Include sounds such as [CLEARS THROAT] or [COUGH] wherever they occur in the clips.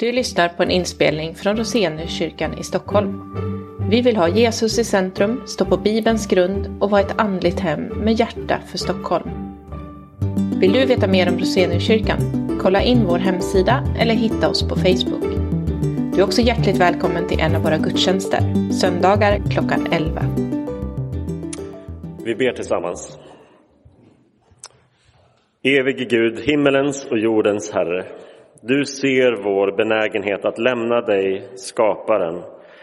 Du lyssnar på en inspelning från Roseniuskyrkan i Stockholm. Vi vill ha Jesus i centrum, stå på Bibelns grund och vara ett andligt hem med hjärta för Stockholm. Vill du veta mer om Roseniuskyrkan? Kolla in vår hemsida eller hitta oss på Facebook. Du är också hjärtligt välkommen till en av våra gudstjänster, söndagar klockan 11. Vi ber tillsammans. Evige Gud, himmelens och jordens Herre. Du ser vår benägenhet att lämna dig, skaparen,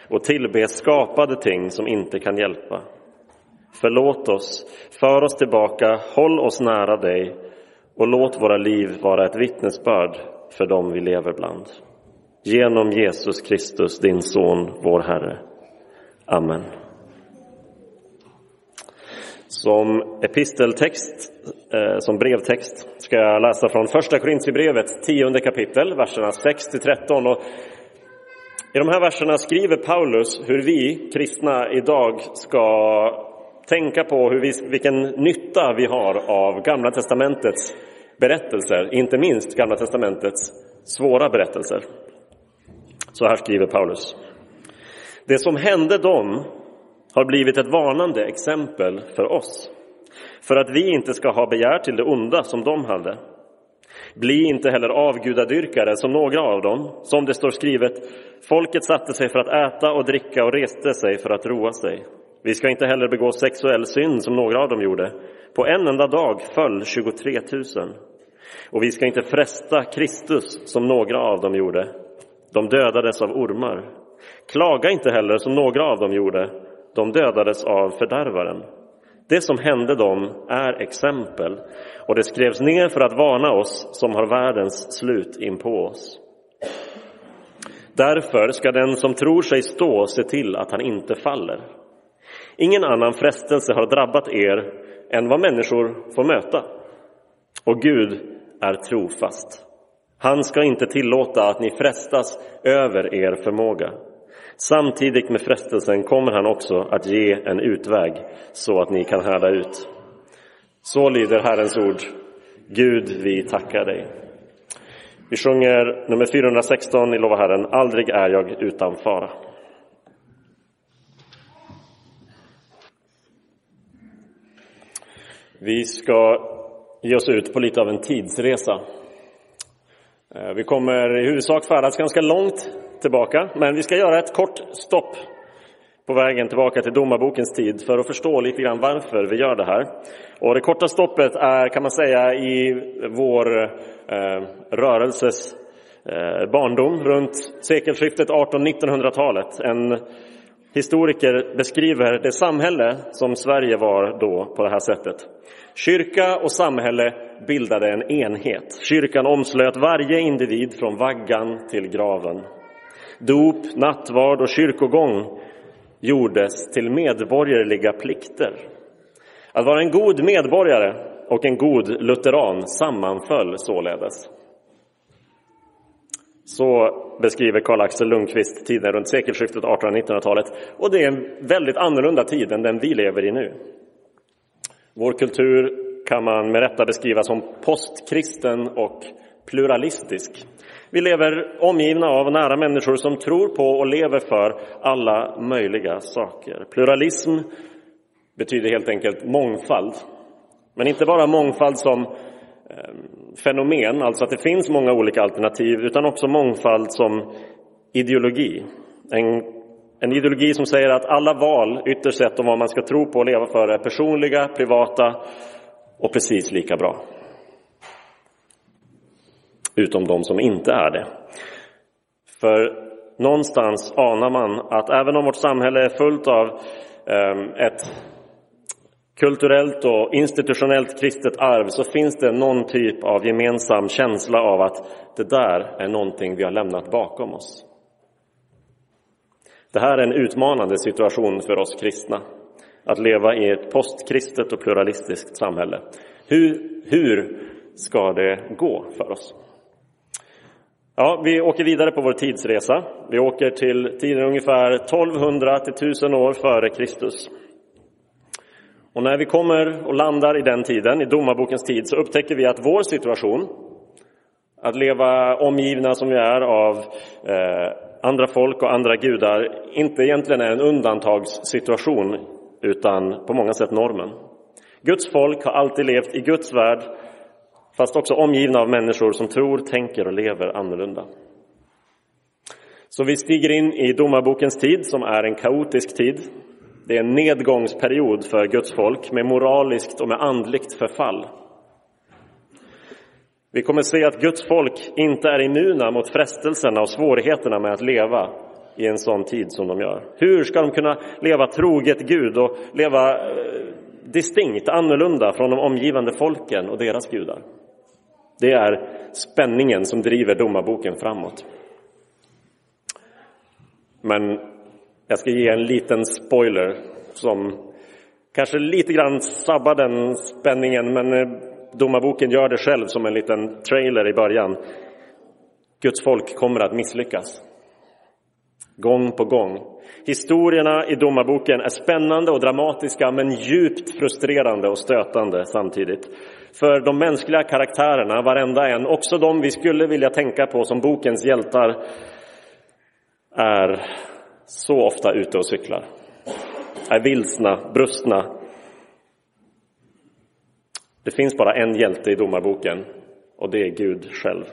och tillbe skapade ting som inte kan hjälpa. Förlåt oss, för oss tillbaka, håll oss nära dig och låt våra liv vara ett vittnesbörd för dem vi lever bland. Genom Jesus Kristus, din Son, vår Herre. Amen. Som episteltext, eh, som brevtext, ska jag läsa från första Korintierbrevet, tionde kapitel, verserna 6 till 13. Och I de här verserna skriver Paulus hur vi kristna idag ska tänka på hur vi, vilken nytta vi har av Gamla testamentets berättelser, inte minst Gamla testamentets svåra berättelser. Så här skriver Paulus. Det som hände dem har blivit ett varnande exempel för oss, för att vi inte ska ha begär till det onda som de hade. Bli inte heller avgudadyrkare som några av dem, som det står skrivet, folket satte sig för att äta och dricka och reste sig för att roa sig. Vi ska inte heller begå sexuell synd som några av dem gjorde. På en enda dag föll 23 000. Och vi ska inte fresta Kristus som några av dem gjorde. De dödades av ormar. Klaga inte heller som några av dem gjorde. De dödades av fördärvaren. Det som hände dem är exempel och det skrevs ner för att varna oss som har världens slut in på oss. Därför ska den som tror sig stå se till att han inte faller. Ingen annan frestelse har drabbat er än vad människor får möta. Och Gud är trofast. Han ska inte tillåta att ni frestas över er förmåga. Samtidigt med frestelsen kommer han också att ge en utväg så att ni kan härda ut. Så lyder Herrens ord. Gud, vi tackar dig. Vi sjunger nummer 416 i Lova Herren, Aldrig är jag utan fara. Vi ska ge oss ut på lite av en tidsresa. Eh, vi kommer i huvudsak färdas ganska långt tillbaka, men vi ska göra ett kort stopp på vägen tillbaka till domarbokens tid för att förstå lite grann varför vi gör det här. Och det korta stoppet är, kan man säga, i vår eh, rörelses eh, barndom runt sekelskiftet 1800-1900-talet. En historiker beskriver det samhälle som Sverige var då på det här sättet. Kyrka och samhälle bildade en enhet. Kyrkan omslöt varje individ från vaggan till graven. Dop, nattvard och kyrkogång gjordes till medborgerliga plikter. Att vara en god medborgare och en god lutheran sammanföll således. Så beskriver Karl-Axel Lundqvist tiden runt sekelskiftet 1800-1900-talet. Och det är en väldigt annorlunda tid än den vi lever i nu. Vår kultur kan man med rätta beskriva som postkristen och pluralistisk. Vi lever omgivna av nära människor som tror på och lever för alla möjliga saker. Pluralism betyder helt enkelt mångfald. Men inte bara mångfald som ehm, fenomen, alltså att det finns många olika alternativ, utan också mångfald som ideologi. En, en ideologi som säger att alla val, ytterst sett om vad man ska tro på och leva för, är personliga, privata och precis lika bra utom de som inte är det. För någonstans anar man att även om vårt samhälle är fullt av ehm, ett kulturellt och institutionellt kristet arv så finns det någon typ av gemensam känsla av att det där är någonting vi har lämnat bakom oss. Det här är en utmanande situation för oss kristna, att leva i ett postkristet och pluralistiskt samhälle. Hur, hur ska det gå för oss? Ja, vi åker vidare på vår tidsresa. Vi åker till tiden ungefär 1200 till 1000 år före Kristus. Och när vi kommer och landar i den tiden, i domarbokens tid, så upptäcker vi att vår situation att leva omgivna som vi är av eh, andra folk och andra gudar inte egentligen är en undantagssituation utan på många sätt normen. Guds folk har alltid levt i Guds värld fast också omgivna av människor som tror, tänker och lever annorlunda. Så vi stiger in i domarbokens tid som är en kaotisk tid. Det är en nedgångsperiod för Guds folk med moraliskt och med andligt förfall. Vi kommer se att Guds folk inte är immuna mot frestelserna och svårigheterna med att leva i en sån tid som de gör. Hur ska de kunna leva troget Gud och leva eh, distinkt annorlunda från de omgivande folken och deras gudar? Det är spänningen som driver domarboken framåt. Men jag ska ge en liten spoiler som kanske lite grann sabbar den spänningen, men eh, domarboken gör det själv som en liten trailer i början. Guds folk kommer att misslyckas. Gång på gång. Historierna i domarboken är spännande och dramatiska men djupt frustrerande och stötande samtidigt. För de mänskliga karaktärerna, varenda en, också de vi skulle vilja tänka på som bokens hjältar, är så ofta ute och cyklar. Är vilsna, brustna. Det finns bara en hjälte i domarboken och det är Gud själv.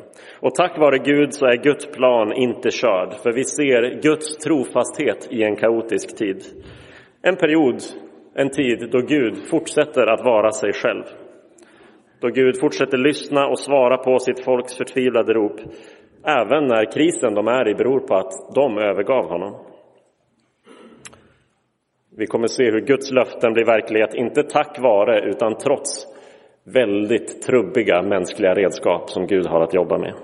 Och tack vare Gud så är Guds plan inte körd, för vi ser Guds trofasthet i en kaotisk tid. En period, en tid då Gud fortsätter att vara sig själv. Då Gud fortsätter lyssna och svara på sitt folks förtvivlade rop, även när krisen de är i beror på att de övergav honom. Vi kommer se hur Guds löften blir verklighet, inte tack vare utan trots väldigt trubbiga mänskliga redskap som Gud har att jobba med.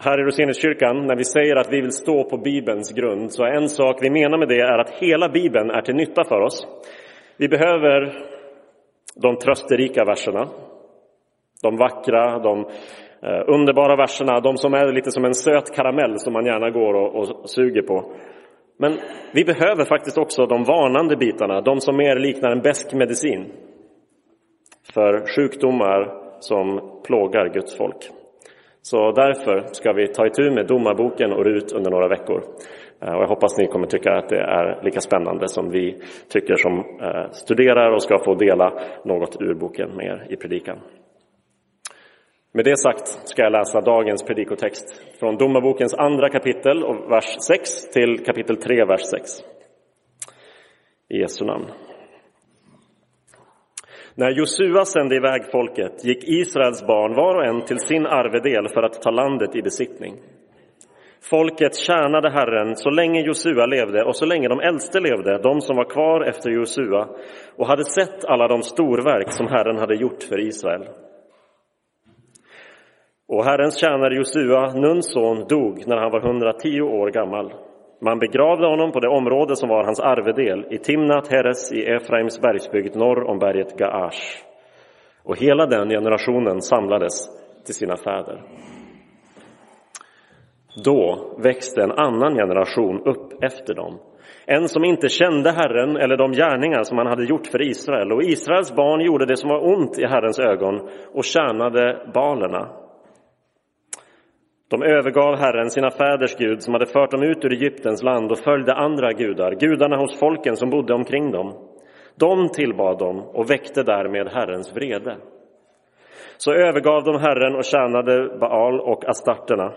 Här i Roseniuskyrkan, när vi säger att vi vill stå på Bibelns grund, så är en sak vi menar med det är att hela Bibeln är till nytta för oss. Vi behöver de trösterika verserna, de vackra, de eh, underbara verserna, de som är lite som en söt karamell som man gärna går och, och suger på. Men vi behöver faktiskt också de varnande bitarna, de som mer liknar en besk medicin för sjukdomar som plågar Guds folk. Så därför ska vi ta itu med domarboken och Rut under några veckor. Eh, och jag hoppas ni kommer tycka att det är lika spännande som vi tycker som eh, studerar och ska få dela något ur boken med er i predikan. Med det sagt ska jag läsa dagens predikotext från Domarbokens andra kapitel, och vers 6 till kapitel 3, vers 6. I Jesu namn. När Josua sände iväg folket gick Israels barn var och en till sin arvedel för att ta landet i besittning. Folket tjänade Herren så länge Josua levde och så länge de äldste levde, de som var kvar efter Josua och hade sett alla de storverk som Herren hade gjort för Israel. Och Herrens tjänare Josua, Nuns son, dog när han var 110 år gammal. Man begravde honom på det område som var hans arvedel, i Timnat Heres i Efraims bergsbygd norr om berget Gaash. Och hela den generationen samlades till sina fäder. Då växte en annan generation upp efter dem. En som inte kände Herren eller de gärningar som han hade gjort för Israel. Och Israels barn gjorde det som var ont i Herrens ögon och tjänade balerna. De övergav Herren, sina fäders Gud, som hade fört dem ut ur Egyptens land och följde andra gudar, gudarna hos folken som bodde omkring dem. De tillbad dem och väckte därmed Herrens vrede. Så övergav de Herren och tjänade Baal och astarterna.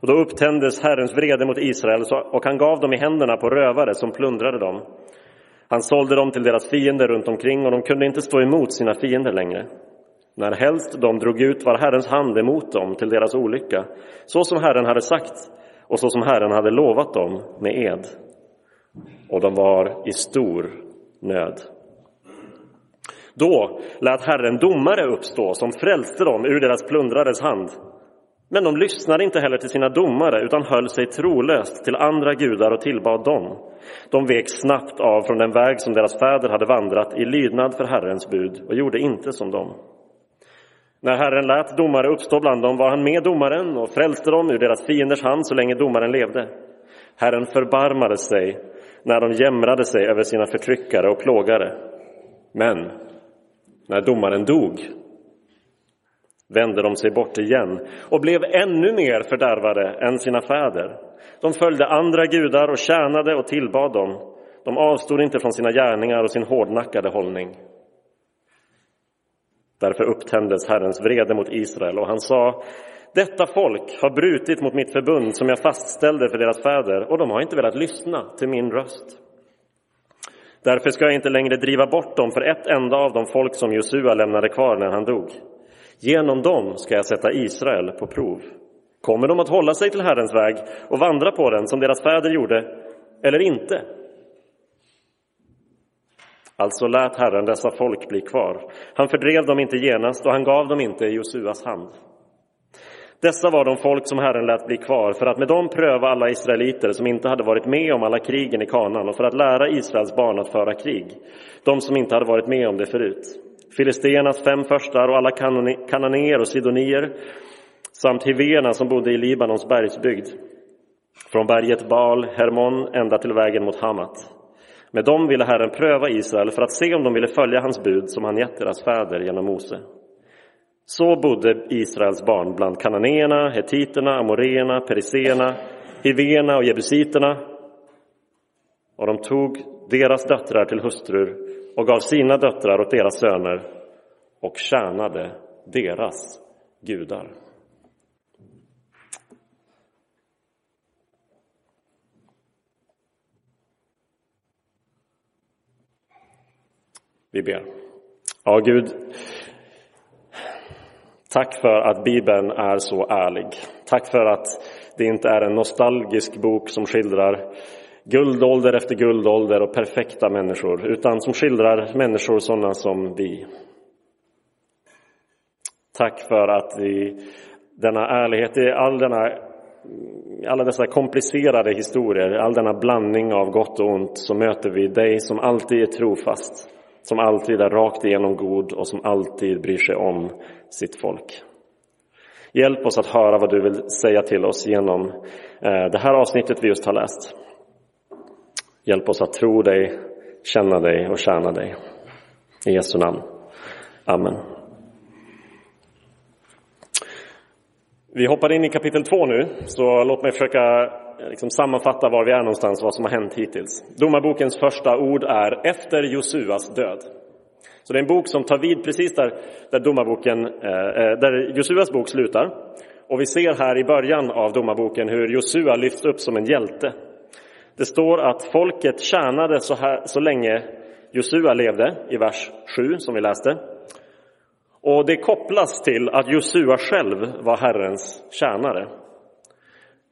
Och då upptändes Herrens vrede mot Israel och han gav dem i händerna på rövare som plundrade dem. Han sålde dem till deras fiender runt omkring och de kunde inte stå emot sina fiender längre. När helst de drog ut var Herrens hand emot dem till deras olycka, så som Herren hade sagt och så som Herren hade lovat dem med ed. Och de var i stor nöd. Då lät Herren domare uppstå som frälste dem ur deras plundrares hand. Men de lyssnade inte heller till sina domare utan höll sig trolöst till andra gudar och tillbad dem. De vek snabbt av från den väg som deras fäder hade vandrat i lydnad för Herrens bud och gjorde inte som dem. När Herren lät domare uppstå bland dem var han med domaren och frälste dem ur deras fienders hand så länge domaren levde. Herren förbarmade sig när de jämrade sig över sina förtryckare och plågare. Men när domaren dog vände de sig bort igen och blev ännu mer fördärvade än sina fäder. De följde andra gudar och tjänade och tillbad dem. De avstod inte från sina gärningar och sin hårdnackade hållning. Därför upptändes Herrens vrede mot Israel och han sa detta folk har brutit mot mitt förbund som jag fastställde för deras fäder och de har inte velat lyssna till min röst. Därför ska jag inte längre driva bort dem för ett enda av de folk som Josua lämnade kvar när han dog. Genom dem ska jag sätta Israel på prov. Kommer de att hålla sig till Herrens väg och vandra på den som deras fäder gjorde, eller inte? Alltså lät Herren dessa folk bli kvar. Han fördrev dem inte genast och han gav dem inte i Josuas hand. Dessa var de folk som Herren lät bli kvar för att med dem pröva alla israeliter som inte hade varit med om alla krigen i kanan och för att lära Israels barn att föra krig, de som inte hade varit med om det förut. Filisteernas fem förstar och alla kananéer och sidonier samt hiverna som bodde i Libanons bergsbygd, från berget Baal, Hermon, ända till vägen mot Hamat. Med dem ville Herren pröva Israel för att se om de ville följa hans bud som han gett deras fäder genom Mose. Så bodde Israels barn bland kananéerna, hetiterna, amoreerna, periseerna, hiverna och jebusiterna. Och de tog deras döttrar till hustrur och gav sina döttrar åt deras söner och tjänade deras gudar. Vi ber. Ja, Gud, tack för att Bibeln är så ärlig. Tack för att det inte är en nostalgisk bok som skildrar guldålder efter guldålder och perfekta människor, utan som skildrar människor sådana som vi. Tack för att i denna ärlighet, i all denna, alla dessa komplicerade historier, all denna blandning av gott och ont, så möter vi dig som alltid är trofast som alltid är rakt igenom god och som alltid bryr sig om sitt folk. Hjälp oss att höra vad du vill säga till oss genom eh, det här avsnittet vi just har läst. Hjälp oss att tro dig, känna dig och tjäna dig. I Jesu namn. Amen. Vi hoppar in i kapitel 2 nu, så låt mig försöka Eh, liksom sammanfatta var vi är någonstans, vad som har hänt hittills. Domarbokens första ord är efter Josuas död. Så det är en bok som tar vid precis där, där, domarboken, eh, eh, där Josuas bok slutar. Och vi ser här i början av domarboken hur Josua lyfts upp som en hjälte. Det står att folket tjänade så, här, så länge Josua levde, i vers 7 som vi läste. Och det kopplas till att Josua själv var Herrens tjänare.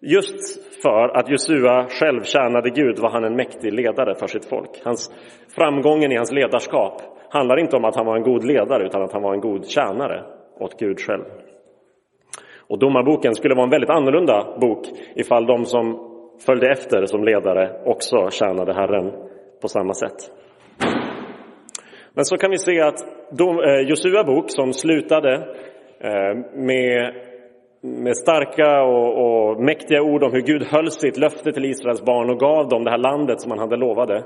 Just för att Josua själv tjänade Gud var han en mäktig ledare för sitt folk. Hans, framgången i hans ledarskap handlar inte om att han var en god ledare utan att han var en god tjänare åt Gud själv. Och Domarboken skulle vara en väldigt annorlunda bok ifall de som följde efter som ledare också tjänade Herren på samma sätt. Men så kan vi se att eh, Josua bok som slutade eh, med med starka och, och, mäktiga ord om hur Gud höll sitt löfte till Israels barn och gav dem det här landet som han hade lovade.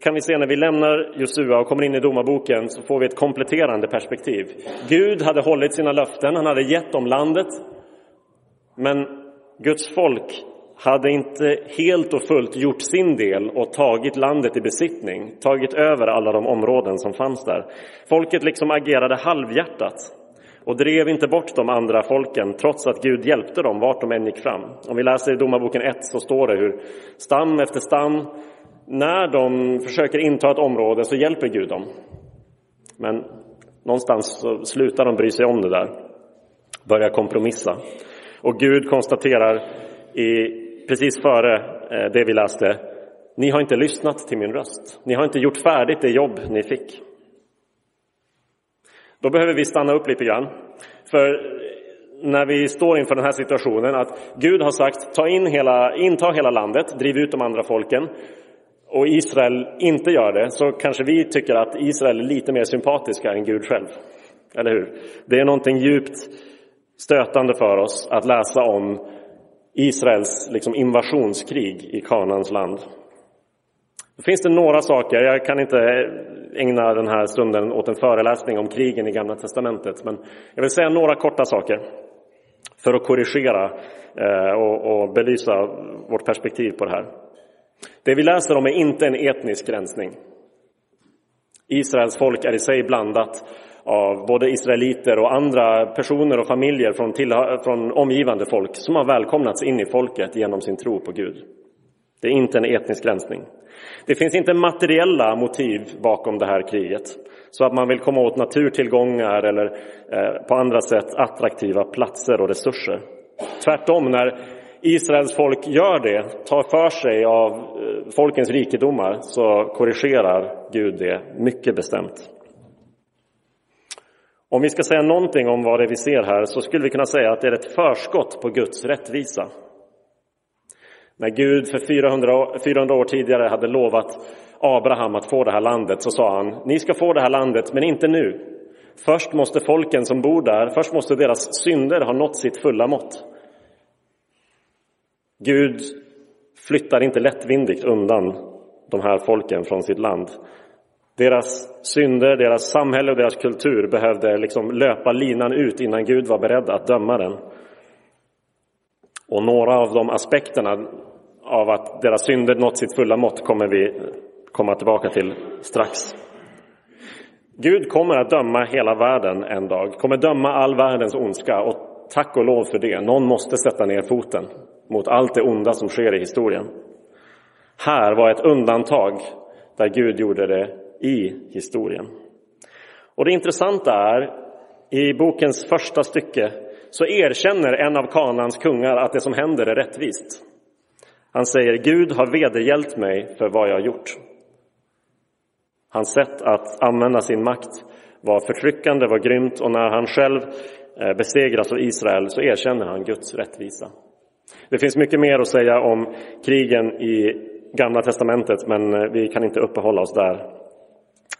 Kan vi se när vi lämnar Josua och kommer in i domarboken så får vi ett kompletterande perspektiv. Gud hade hållit sina löften, han hade gett dem landet. Men Guds folk hade inte helt och fullt gjort sin del och tagit landet i besittning, tagit över alla de områden som fanns där. Folket liksom agerade halvhjärtat och drev inte bort de andra folken trots att Gud hjälpte dem vart de än gick fram. Om vi läser i Domarboken 1 så står det hur stam efter stam, när de försöker inta ett område så hjälper Gud dem. Men någonstans så slutar de bry sig om det där, börjar kompromissa. Och Gud konstaterar i, precis före eh, det vi läste, ni har inte lyssnat till min röst. Ni har inte gjort färdigt det jobb ni fick. Då behöver vi stanna upp lite grann. För när vi står inför den här situationen att Gud har sagt ta in hela, inta hela landet, driv ut de andra folken och Israel inte gör det så kanske vi tycker att Israel är lite mer sympatiska än Gud själv. Eller hur? Det är någonting djupt stötande för oss att läsa om Israels liksom, invasionskrig i Kanans land. Då finns det några saker, jag kan inte ägna den här stunden åt en föreläsning om krigen i Gamla Testamentet, men jag vill säga några korta saker för att korrigera eh, och belysa vårt perspektiv på det här. Det vi läser om är inte en etnisk rensning. Israels folk är i sig blandat av både israeliter och andra personer och familjer från, från omgivande folk som har välkomnats in i folket genom sin tro på Gud. Det är inte en etnisk rensning. Det finns inte materiella motiv bakom det här kriget, så att man vill komma åt naturtillgångar eller eh, på andra sätt attraktiva platser och resurser. Tvärtom, när Israels folk gör det, tar för sig av eh, folkens rikedomar, så korrigerar Gud det mycket bestämt. Om vi ska säga någonting om vad det vi ser här så skulle vi kunna säga att det är ett förskott på Guds rättvisa. När Gud för 400, 400 år tidigare hade lovat Abraham att få det här landet så sa han, ni ska få det här landet, men inte nu. Först måste folken som bor där, först måste deras synder ha nått sitt fulla mått. Gud flyttar inte lättvindigt undan de här folken från sitt land. Deras synder, deras samhälle och deras kultur behövde liksom löpa linan ut innan Gud var beredd att döma den. Och några av de aspekterna av att deras synder nått sitt fulla mått kommer vi komma tillbaka till strax. Gud kommer att döma hela världen en dag, kommer döma all världens ondska och tack och lov för det. Någon måste sätta ner foten mot allt det onda som sker i historien. Här var ett undantag där Gud gjorde det i historien. Och det intressanta är, i bokens första stycke så erkänner en av Kanans kungar att det som händer är rättvist. Han säger Gud har vedergällt mig för vad jag har gjort. Hans sätt att använda sin makt var förtryckande, var grymt och när han själv eh, besegras av Israel så erkänner han Guds rättvisa. Det finns mycket mer att säga om krigen i Gamla testamentet men eh, vi kan inte uppehålla oss där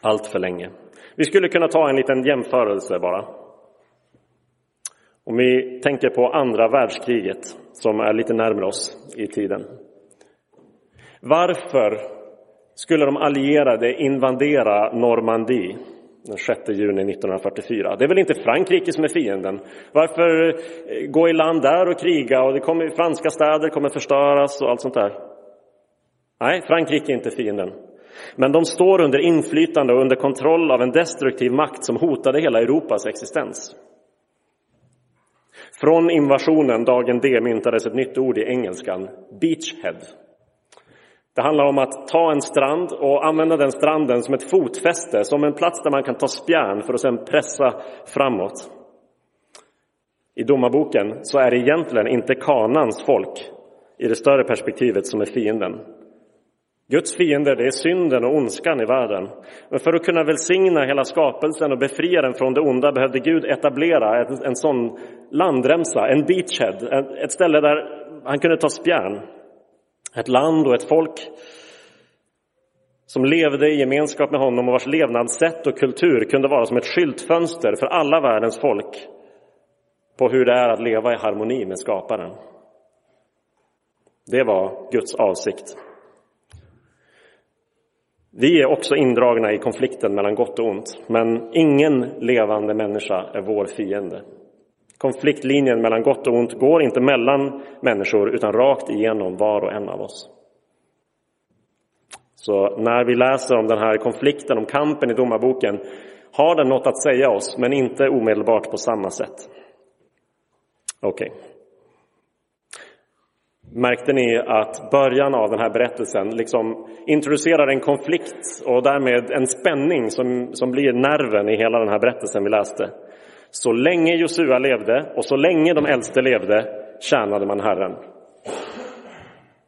allt för länge. Vi skulle kunna ta en liten jämförelse bara. Om vi tänker på andra världskriget som är lite närmare oss i tiden. Varför skulle de allierade invadera Normandie den 6 juni 1944? Det är väl inte Frankrike som är fienden? Varför eh, gå i land där och kriga och det kommer, franska städer kommer förstöras och allt sånt där? Nej, Frankrike är inte fienden. Men de står under inflytande och under kontroll av en destruktiv makt som hotade hela Europas existens. Från invasionen dagen D myntades ett nytt ord i engelskan, beachhead. Det handlar om att ta en strand och använda den stranden som ett fotfäste, som en plats där man kan ta spjärn för att sedan pressa framåt. I domarboken så är det egentligen inte kanans folk i det större perspektivet som är fienden. Guds fiender, det är synden och ondskan i världen. Men för att kunna välsigna hela skapelsen och befria den från det onda behövde Gud etablera en, en sån landremsa, en beachhead, ett ställe där han kunde ta spjärn. Ett land och ett folk som levde i gemenskap med honom och vars levnadssätt och kultur kunde vara som ett skyltfönster för alla världens folk på hur det är att leva i harmoni med skaparen. Det var Guds avsikt. Vi är också indragna i konflikten mellan gott och ont, men ingen levande människa är vår fiende. Konfliktlinjen mellan gott och ont går inte mellan människor utan rakt igenom var och en av oss. Så när vi läser om den här konflikten, om kampen i domarboken, har den något att säga oss, men inte omedelbart på samma sätt. Okej. Okay. Märkte ni att början av den här berättelsen liksom introducerar en konflikt och därmed en spänning som, som blir nerven i hela den här berättelsen vi läste? Så länge Josua levde och så länge de äldste levde tjänade man Herren.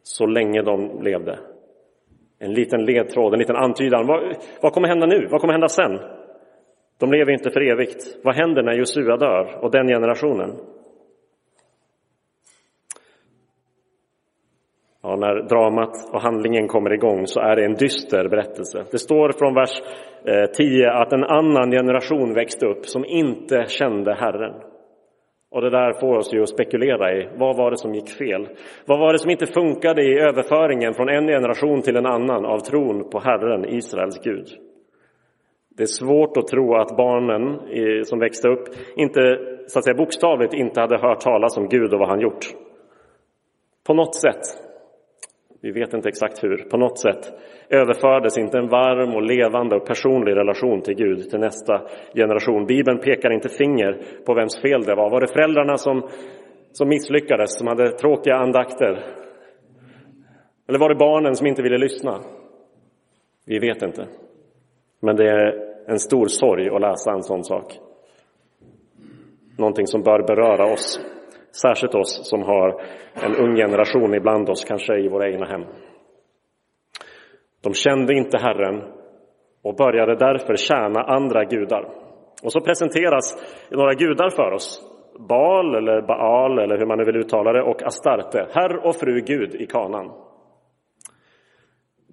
Så länge de levde. En liten ledtråd, en liten antydan. Vad, vad kommer hända nu? Vad kommer hända sen? De lever inte för evigt. Vad händer när Josua dör och den generationen? Ja, när dramat och handlingen kommer igång så är det en dyster berättelse. Det står från vers eh, 10 att en annan generation växte upp som inte kände Herren. Och det där får oss ju att spekulera i vad var det som gick fel? Vad var det som inte funkade i överföringen från en generation till en annan av tron på Herren, Israels Gud? Det är svårt att tro att barnen som växte upp inte, så att säga bokstavligt, inte hade hört talas om Gud och vad han gjort. På något sätt, vi vet inte exakt hur, på något sätt överfördes inte en varm och levande och personlig relation till Gud till nästa generation. Bibeln pekar inte finger på vems fel det var. Var det föräldrarna som, som misslyckades, som hade tråkiga andakter? Eller var det barnen som inte ville lyssna? Vi vet inte. Men det är en stor sorg att läsa en sån sak. Någonting som bör beröra oss, särskilt oss som har en ung generation ibland oss, kanske i våra egna hem. De kände inte Herren och började därför tjäna andra gudar. Och så presenteras några gudar för oss. Baal eller Baal eller hur man nu vill uttala det och Astarte, herr och fru Gud i kanan.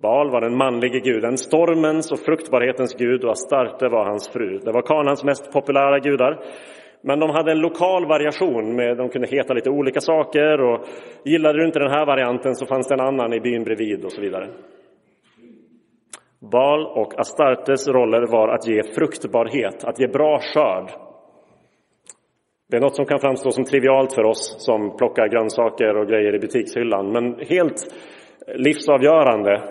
Baal var den manlige guden, stormens och fruktbarhetens gud och Astarte var hans fru. Det var kanans mest populära gudar. Men de hade en lokal variation, med, de kunde heta lite olika saker och gillade du inte den här varianten så fanns det en annan i byn bredvid och så vidare. Baal och Astartes roller var att ge fruktbarhet, att ge bra skörd. Det är något som kan framstå som trivialt för oss som plockar grönsaker och grejer i butikshyllan, men helt livsavgörande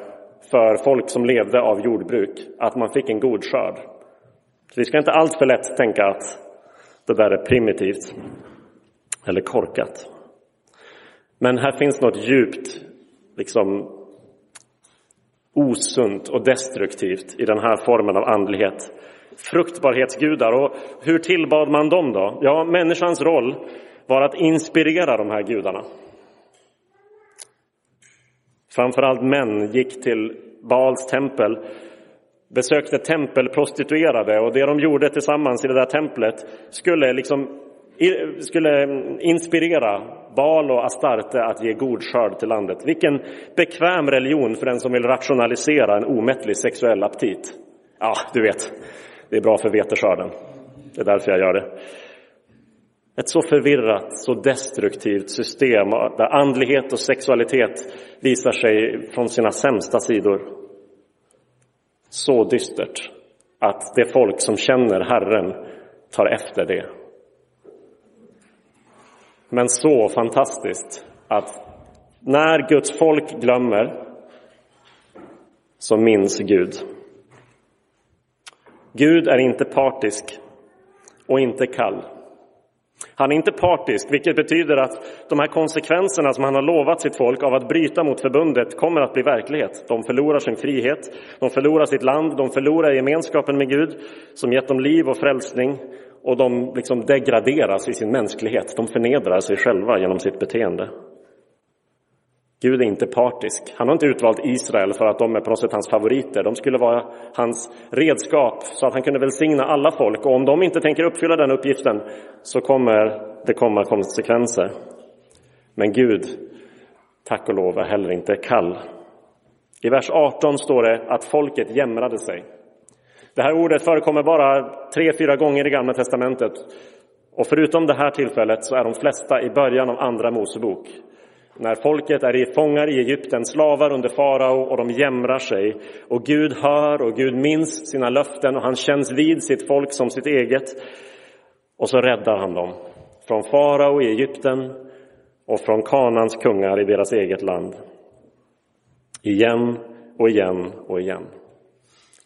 för folk som levde av jordbruk, att man fick en god skörd. Så vi ska inte allt för lätt tänka att det där är primitivt eller korkat. Men här finns något djupt liksom osunt och destruktivt i den här formen av andlighet. Fruktbarhetsgudar, och hur tillbad man dem då? Ja, människans roll var att inspirera de här gudarna. Framförallt män gick till Baals tempel, besökte tempelprostituerade och det de gjorde tillsammans i det där templet skulle liksom skulle inspirera Baal och Astarte att ge god skörd till landet. Vilken bekväm religion för den som vill rationalisera en omättlig sexuell aptit. Ja, du vet, det är bra för veteskörden. Det är därför jag gör det. Ett så förvirrat, så destruktivt system där andlighet och sexualitet visar sig från sina sämsta sidor. Så dystert att det folk som känner Herren tar efter det men så fantastiskt att när Guds folk glömmer så minns Gud. Gud är inte partisk och inte kall. Han är inte partisk, vilket betyder att de här konsekvenserna som han har lovat sitt folk av att bryta mot förbundet kommer att bli verklighet. De förlorar sin frihet, de förlorar sitt land, de förlorar gemenskapen med Gud som gett dem liv och frälsning och de liksom degraderas i sin mänsklighet. De förnedrar sig själva genom sitt beteende. Gud är inte partisk. Han har inte utvalt Israel för att de är på något sätt hans favoriter. De skulle vara hans redskap så att han kunde välsigna alla folk. Och om de inte tänker uppfylla den uppgiften så kommer det komma konsekvenser. Men Gud, tack och lov, är heller inte kall. I vers 18 står det att folket jämrade sig. Det här ordet förekommer bara tre, fyra gånger i Gamla testamentet. Och förutom det här tillfället så är de flesta i början av Andra Mosebok. När folket är i fångar i Egypten, slavar under farao och de jämrar sig. Och Gud hör och Gud minns sina löften och han känns vid sitt folk som sitt eget. Och så räddar han dem från farao i Egypten och från Kanans kungar i deras eget land. Igen och igen och igen.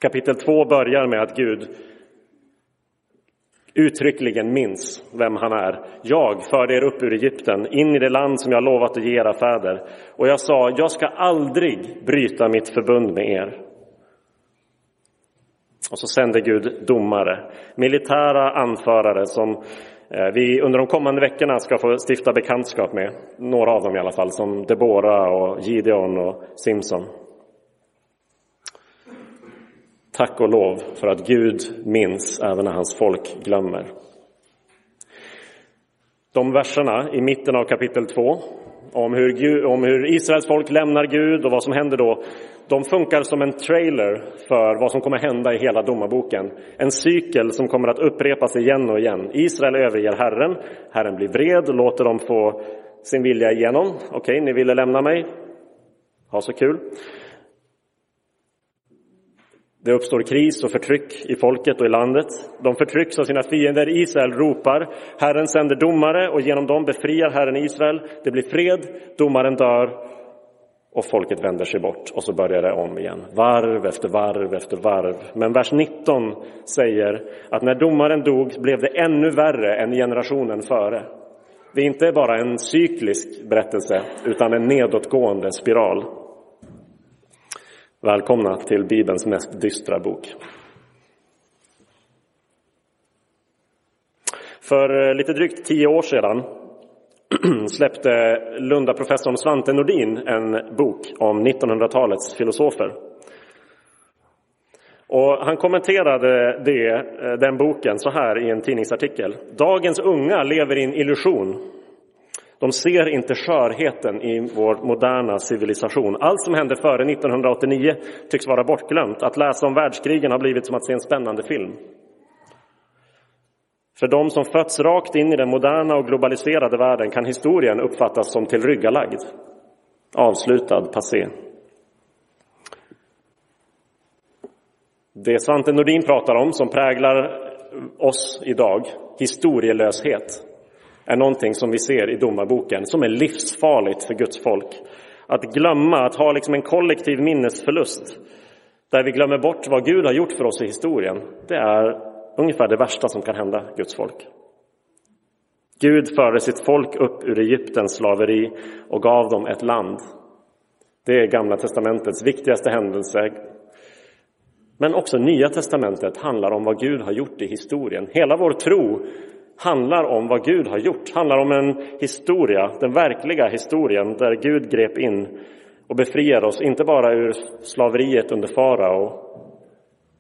Kapitel 2 börjar med att Gud uttryckligen minns vem han är. Jag förde er upp ur Egypten, in i det land som jag lovat att ge era fäder. Och jag sa, jag ska aldrig bryta mitt förbund med er. Och så sände Gud domare, militära anförare som eh, vi under de kommande veckorna ska få stifta bekantskap med. Några av dem i alla fall, som Debora och Gideon och Simson. Tack och lov för att Gud minns även när hans folk glömmer. De verserna i mitten av kapitel 2 om hur, om hur Israels folk lämnar Gud och vad som händer då, de funkar som en trailer för vad som kommer hända i hela domarboken. En cykel som kommer att upprepas igen och igen. Israel överger Herren, Herren blir vred och låter dem få sin vilja igenom. Okej, okay, ni ville lämna mig. Ha så kul. Det uppstår kris och förtryck i folket och i landet. De förtrycks av sina fiender. Israel ropar. Herren sänder domare och genom dem befriar Herren Israel. Det blir fred, domaren dör och folket vänder sig bort och så börjar det om igen. Varv efter varv efter varv. Men vers 19 säger att när domaren dog blev det ännu värre än generationen före. Det är inte bara en cyklisk berättelse utan en nedåtgående spiral. Välkomna till Bibelns mest dystra bok. För eh, lite drygt tio år sedan [CLEARS THROAT] släppte Lundaprofessorn Svante Nordin en bok om 1900-talets filosofer. Och han kommenterade det, eh, den boken så här i en tidningsartikel. Dagens unga lever i en illusion de ser inte skörheten i vår moderna civilisation. Allt som hände före 1989 tycks vara bortglömt. Att läsa om världskrigen har blivit som att se en spännande film. För de som fötts rakt in i den moderna och globaliserade världen kan historien uppfattas som tillryggalagd, avslutad, passé. Det Svante Nordin pratar om, som präglar oss idag, historielöshet, är någonting som vi ser i domarboken som är livsfarligt för Guds folk. Att glömma, att ha liksom en kollektiv minnesförlust där vi glömmer bort vad Gud har gjort för oss i historien, det är ungefär det värsta som kan hända Guds folk. Gud förde sitt folk upp ur Egyptens slaveri och gav dem ett land. Det är Gamla testamentets viktigaste händelse. Men också Nya testamentet handlar om vad Gud har gjort i historien. Hela vår tro handlar om vad Gud har gjort, handlar om en historia, den verkliga historien där Gud grep in och befriade oss, inte bara ur slaveriet under farao,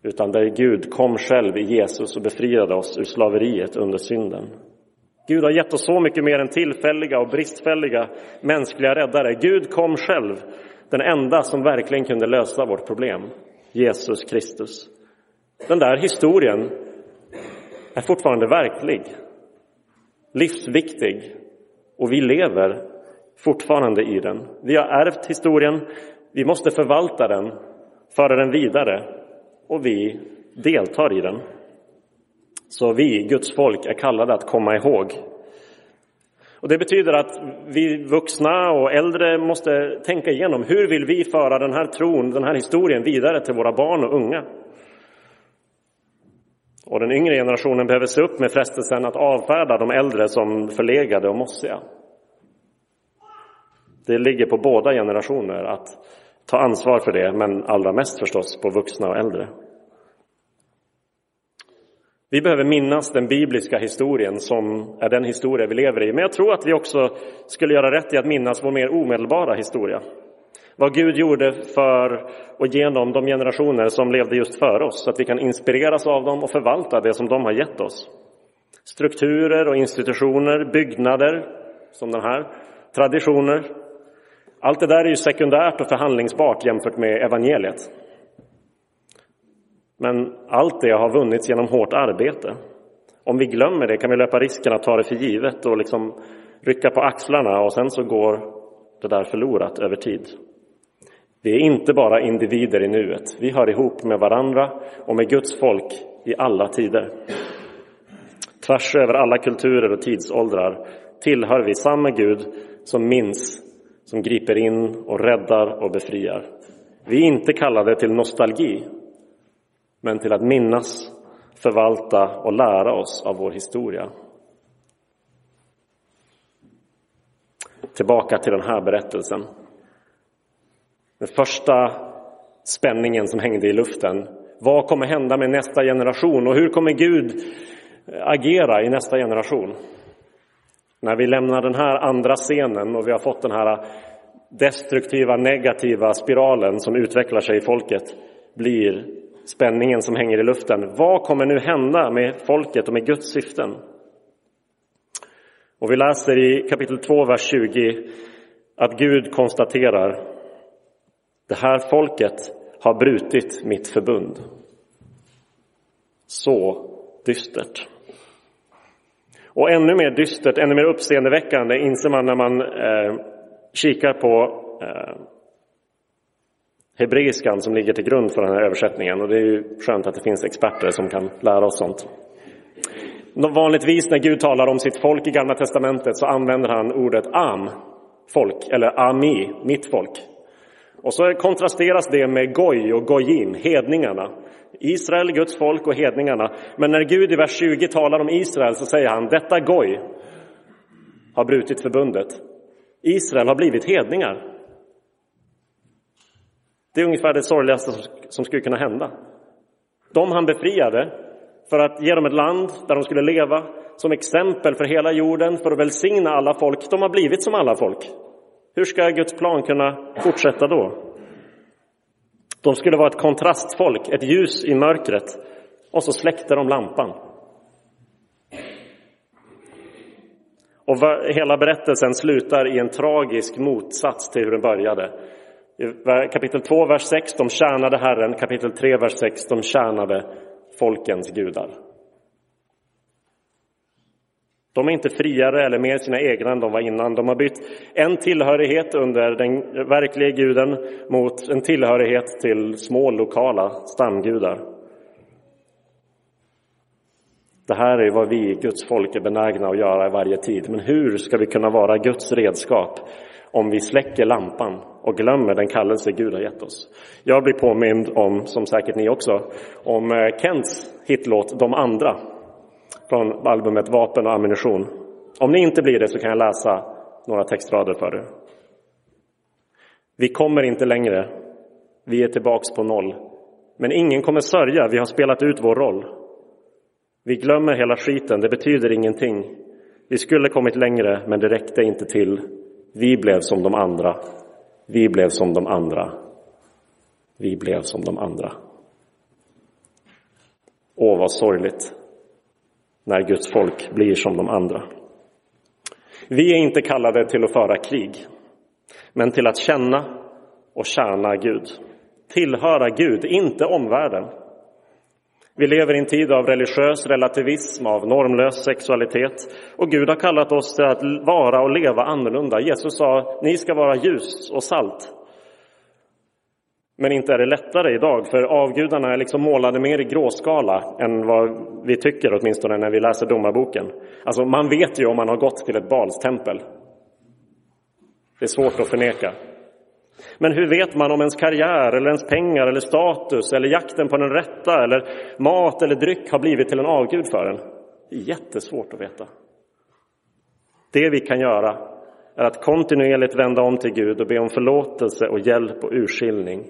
utan där Gud kom själv i Jesus och befriade oss ur slaveriet under synden. Gud har gett oss så mycket mer än tillfälliga och bristfälliga mänskliga räddare. Gud kom själv, den enda som verkligen kunde lösa vårt problem, Jesus Kristus. Den där historien är fortfarande verklig livsviktig och vi lever fortfarande i den. Vi har ärvt historien, vi måste förvalta den, föra den vidare och vi deltar i den. Så vi, Guds folk, är kallade att komma ihåg. Och Det betyder att vi vuxna och äldre måste tänka igenom hur vill vi föra den här tron, den här historien vidare till våra barn och unga. Och den yngre generationen behöver se upp med frestelsen att avfärda de äldre som förlegade och mossiga. Det ligger på båda generationer att ta ansvar för det, men allra mest förstås på vuxna och äldre. Vi behöver minnas den bibliska historien som är den historia vi lever i. Men jag tror att vi också skulle göra rätt i att minnas vår mer omedelbara historia. Vad Gud gjorde för och genom de generationer som levde just före oss, så att vi kan inspireras av dem och förvalta det som de har gett oss. Strukturer och institutioner, byggnader som den här, traditioner. Allt det där är ju sekundärt och förhandlingsbart jämfört med evangeliet. Men allt det har vunnits genom hårt arbete. Om vi glömmer det kan vi löpa risken att ta det för givet och liksom rycka på axlarna och sen så går det där förlorat över tid. Vi är inte bara individer i nuet. Vi hör ihop med varandra och med Guds folk i alla tider. Tvärs över alla kulturer och tidsåldrar tillhör vi samma Gud som minns, som griper in och räddar och befriar. Vi är inte kallade till nostalgi, men till att minnas, förvalta och lära oss av vår historia. Tillbaka till den här berättelsen. Den första spänningen som hängde i luften. Vad kommer hända med nästa generation och hur kommer Gud eh, agera i nästa generation? När vi lämnar den här andra scenen och vi har fått den här eh, destruktiva, negativa spiralen som utvecklar sig i folket blir spänningen som hänger i luften. Vad kommer nu hända med folket och med Guds syften? Och vi läser i kapitel 2, vers 20 att Gud konstaterar det här folket har brutit mitt förbund. Så dystert. Och ännu mer dystert, ännu mer uppseendeväckande inser man när man eh, kikar på eh, hebreiskan som ligger till grund för den här översättningen. Och det är ju skönt att det finns experter som kan lära oss sånt. Vanligtvis när Gud talar om sitt folk i Gamla Testamentet så använder han ordet am, folk, eller ami, mitt folk. Och så kontrasteras det med goj och gojim, hedningarna. Israel, Guds folk och hedningarna. Men när Gud i vers 20 talar om Israel så säger han detta goj har brutit förbundet. Israel har blivit hedningar. Det är ungefär det sorgligaste som skulle kunna hända. De han befriade för att ge dem ett land där de skulle leva som exempel för hela jorden, för att välsigna alla folk. De har blivit som alla folk. Hur ska Guds plan kunna fortsätta då? De skulle vara ett kontrastfolk, ett ljus i mörkret. Och så släckte de lampan. Och hela berättelsen slutar i en tragisk motsats till hur den började. I kapitel 2, vers 6, de tjänade Herren. Kapitel 3, vers 6, de tjänade folkens gudar. De är inte friare eller mer sina egna än de var innan. De har bytt en tillhörighet under den verkliga guden mot en tillhörighet till små lokala stamgudar. Det här är vad vi, Guds folk, är benägna att göra i varje tid. Men hur ska vi kunna vara Guds redskap om vi släcker lampan och glömmer den kallelse Gud har gett oss? Jag blir påmind om, som säkert ni också, om eh, Kents hitlåt De andra från albumet Vapen och ammunition. Om ni inte blir det så kan jag läsa några textrader för er. Vi kommer inte längre. Vi är tillbaks på noll. Men ingen kommer sörja, vi har spelat ut vår roll. Vi glömmer hela skiten, det betyder ingenting. Vi skulle kommit längre, men det räckte inte till. Vi blev som de andra. Vi blev som de andra. Vi blev som de andra. Åh, vad sorgligt när Guds folk blir som de andra. Vi är inte kallade till att föra krig, men till att känna och tjäna Gud. Tillhöra Gud, inte omvärlden. Vi lever i en tid av religiös relativism, av normlös sexualitet. Och Gud har kallat oss till att vara och leva annorlunda. Jesus sa, ni ska vara ljus och salt. Men inte är det lättare idag, för avgudarna är liksom målade mer i gråskala än vad vi tycker åtminstone när vi läser domarboken. Alltså man vet ju om man har gått till ett balstempel. Det är svårt att förneka. Men hur vet man om ens karriär, eller ens pengar, eller status, eller jakten på den rätta, eller mat eller dryck har blivit till en avgud för en? Det är jättesvårt att veta. Det vi kan göra är att kontinuerligt vända om till Gud och be om förlåtelse och hjälp och urskiljning.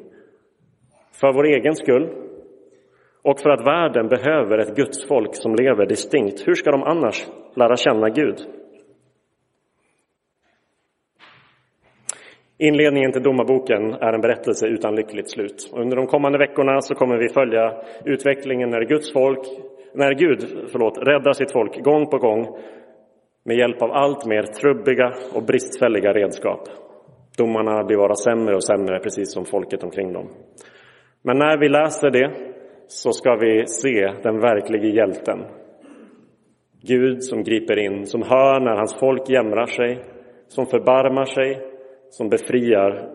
För vår egen skull och för att världen behöver ett Guds folk som lever distinkt. Hur ska de annars lära känna Gud? Inledningen till Domarboken är en berättelse utan lyckligt slut. Under de kommande veckorna så kommer vi följa utvecklingen när Guds folk, när Gud förlåt, räddar sitt folk gång på gång med hjälp av allt mer trubbiga och bristfälliga redskap. Domarna blir bara sämre och sämre, precis som folket omkring dem. Men när vi läser det så ska vi se den verkliga hjälten. Gud som griper in, som hör när hans folk jämrar sig, som förbarmar sig, som befriar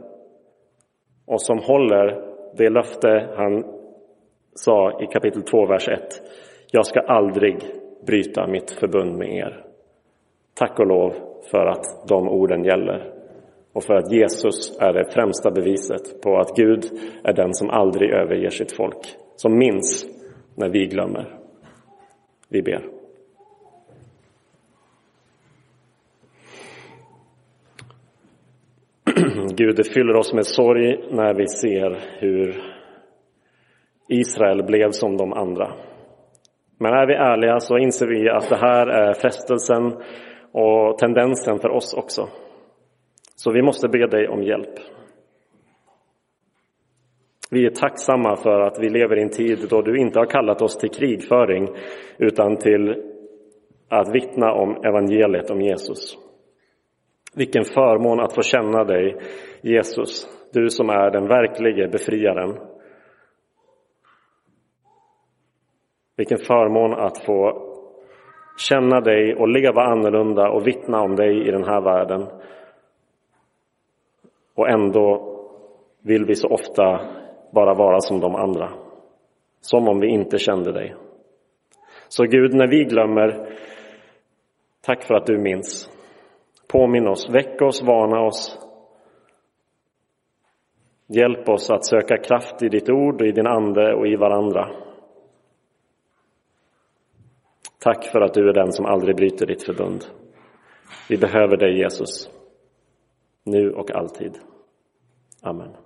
och som håller det löfte han sa i kapitel 2, vers 1. Jag ska aldrig bryta mitt förbund med er. Tack och lov för att de orden gäller och för att Jesus är det främsta beviset på att Gud är den som aldrig överger sitt folk, som minns när vi glömmer. Vi ber. [CLEARS THROAT] Gud, det fyller oss med sorg när vi ser hur Israel blev som de andra. Men är vi ärliga så inser vi att det här är frestelsen och tendensen för oss också. Så vi måste be dig om hjälp. Vi är tacksamma för att vi lever i en tid då du inte har kallat oss till krigföring utan till att vittna om evangeliet om Jesus. Vilken förmån att få känna dig, Jesus, Du som är den verklige befriaren. Vilken förmån att få känna dig och leva annorlunda och vittna om dig i den här världen. Och ändå vill vi så ofta bara vara som de andra. Som om vi inte kände dig. Så Gud, när vi glömmer, tack för att du minns. Påminn oss, väck oss, varna oss. Hjälp oss att söka kraft i ditt ord, i din ande och i varandra. Tack för att du är den som aldrig bryter ditt förbund. Vi behöver dig Jesus, nu och alltid. Amen.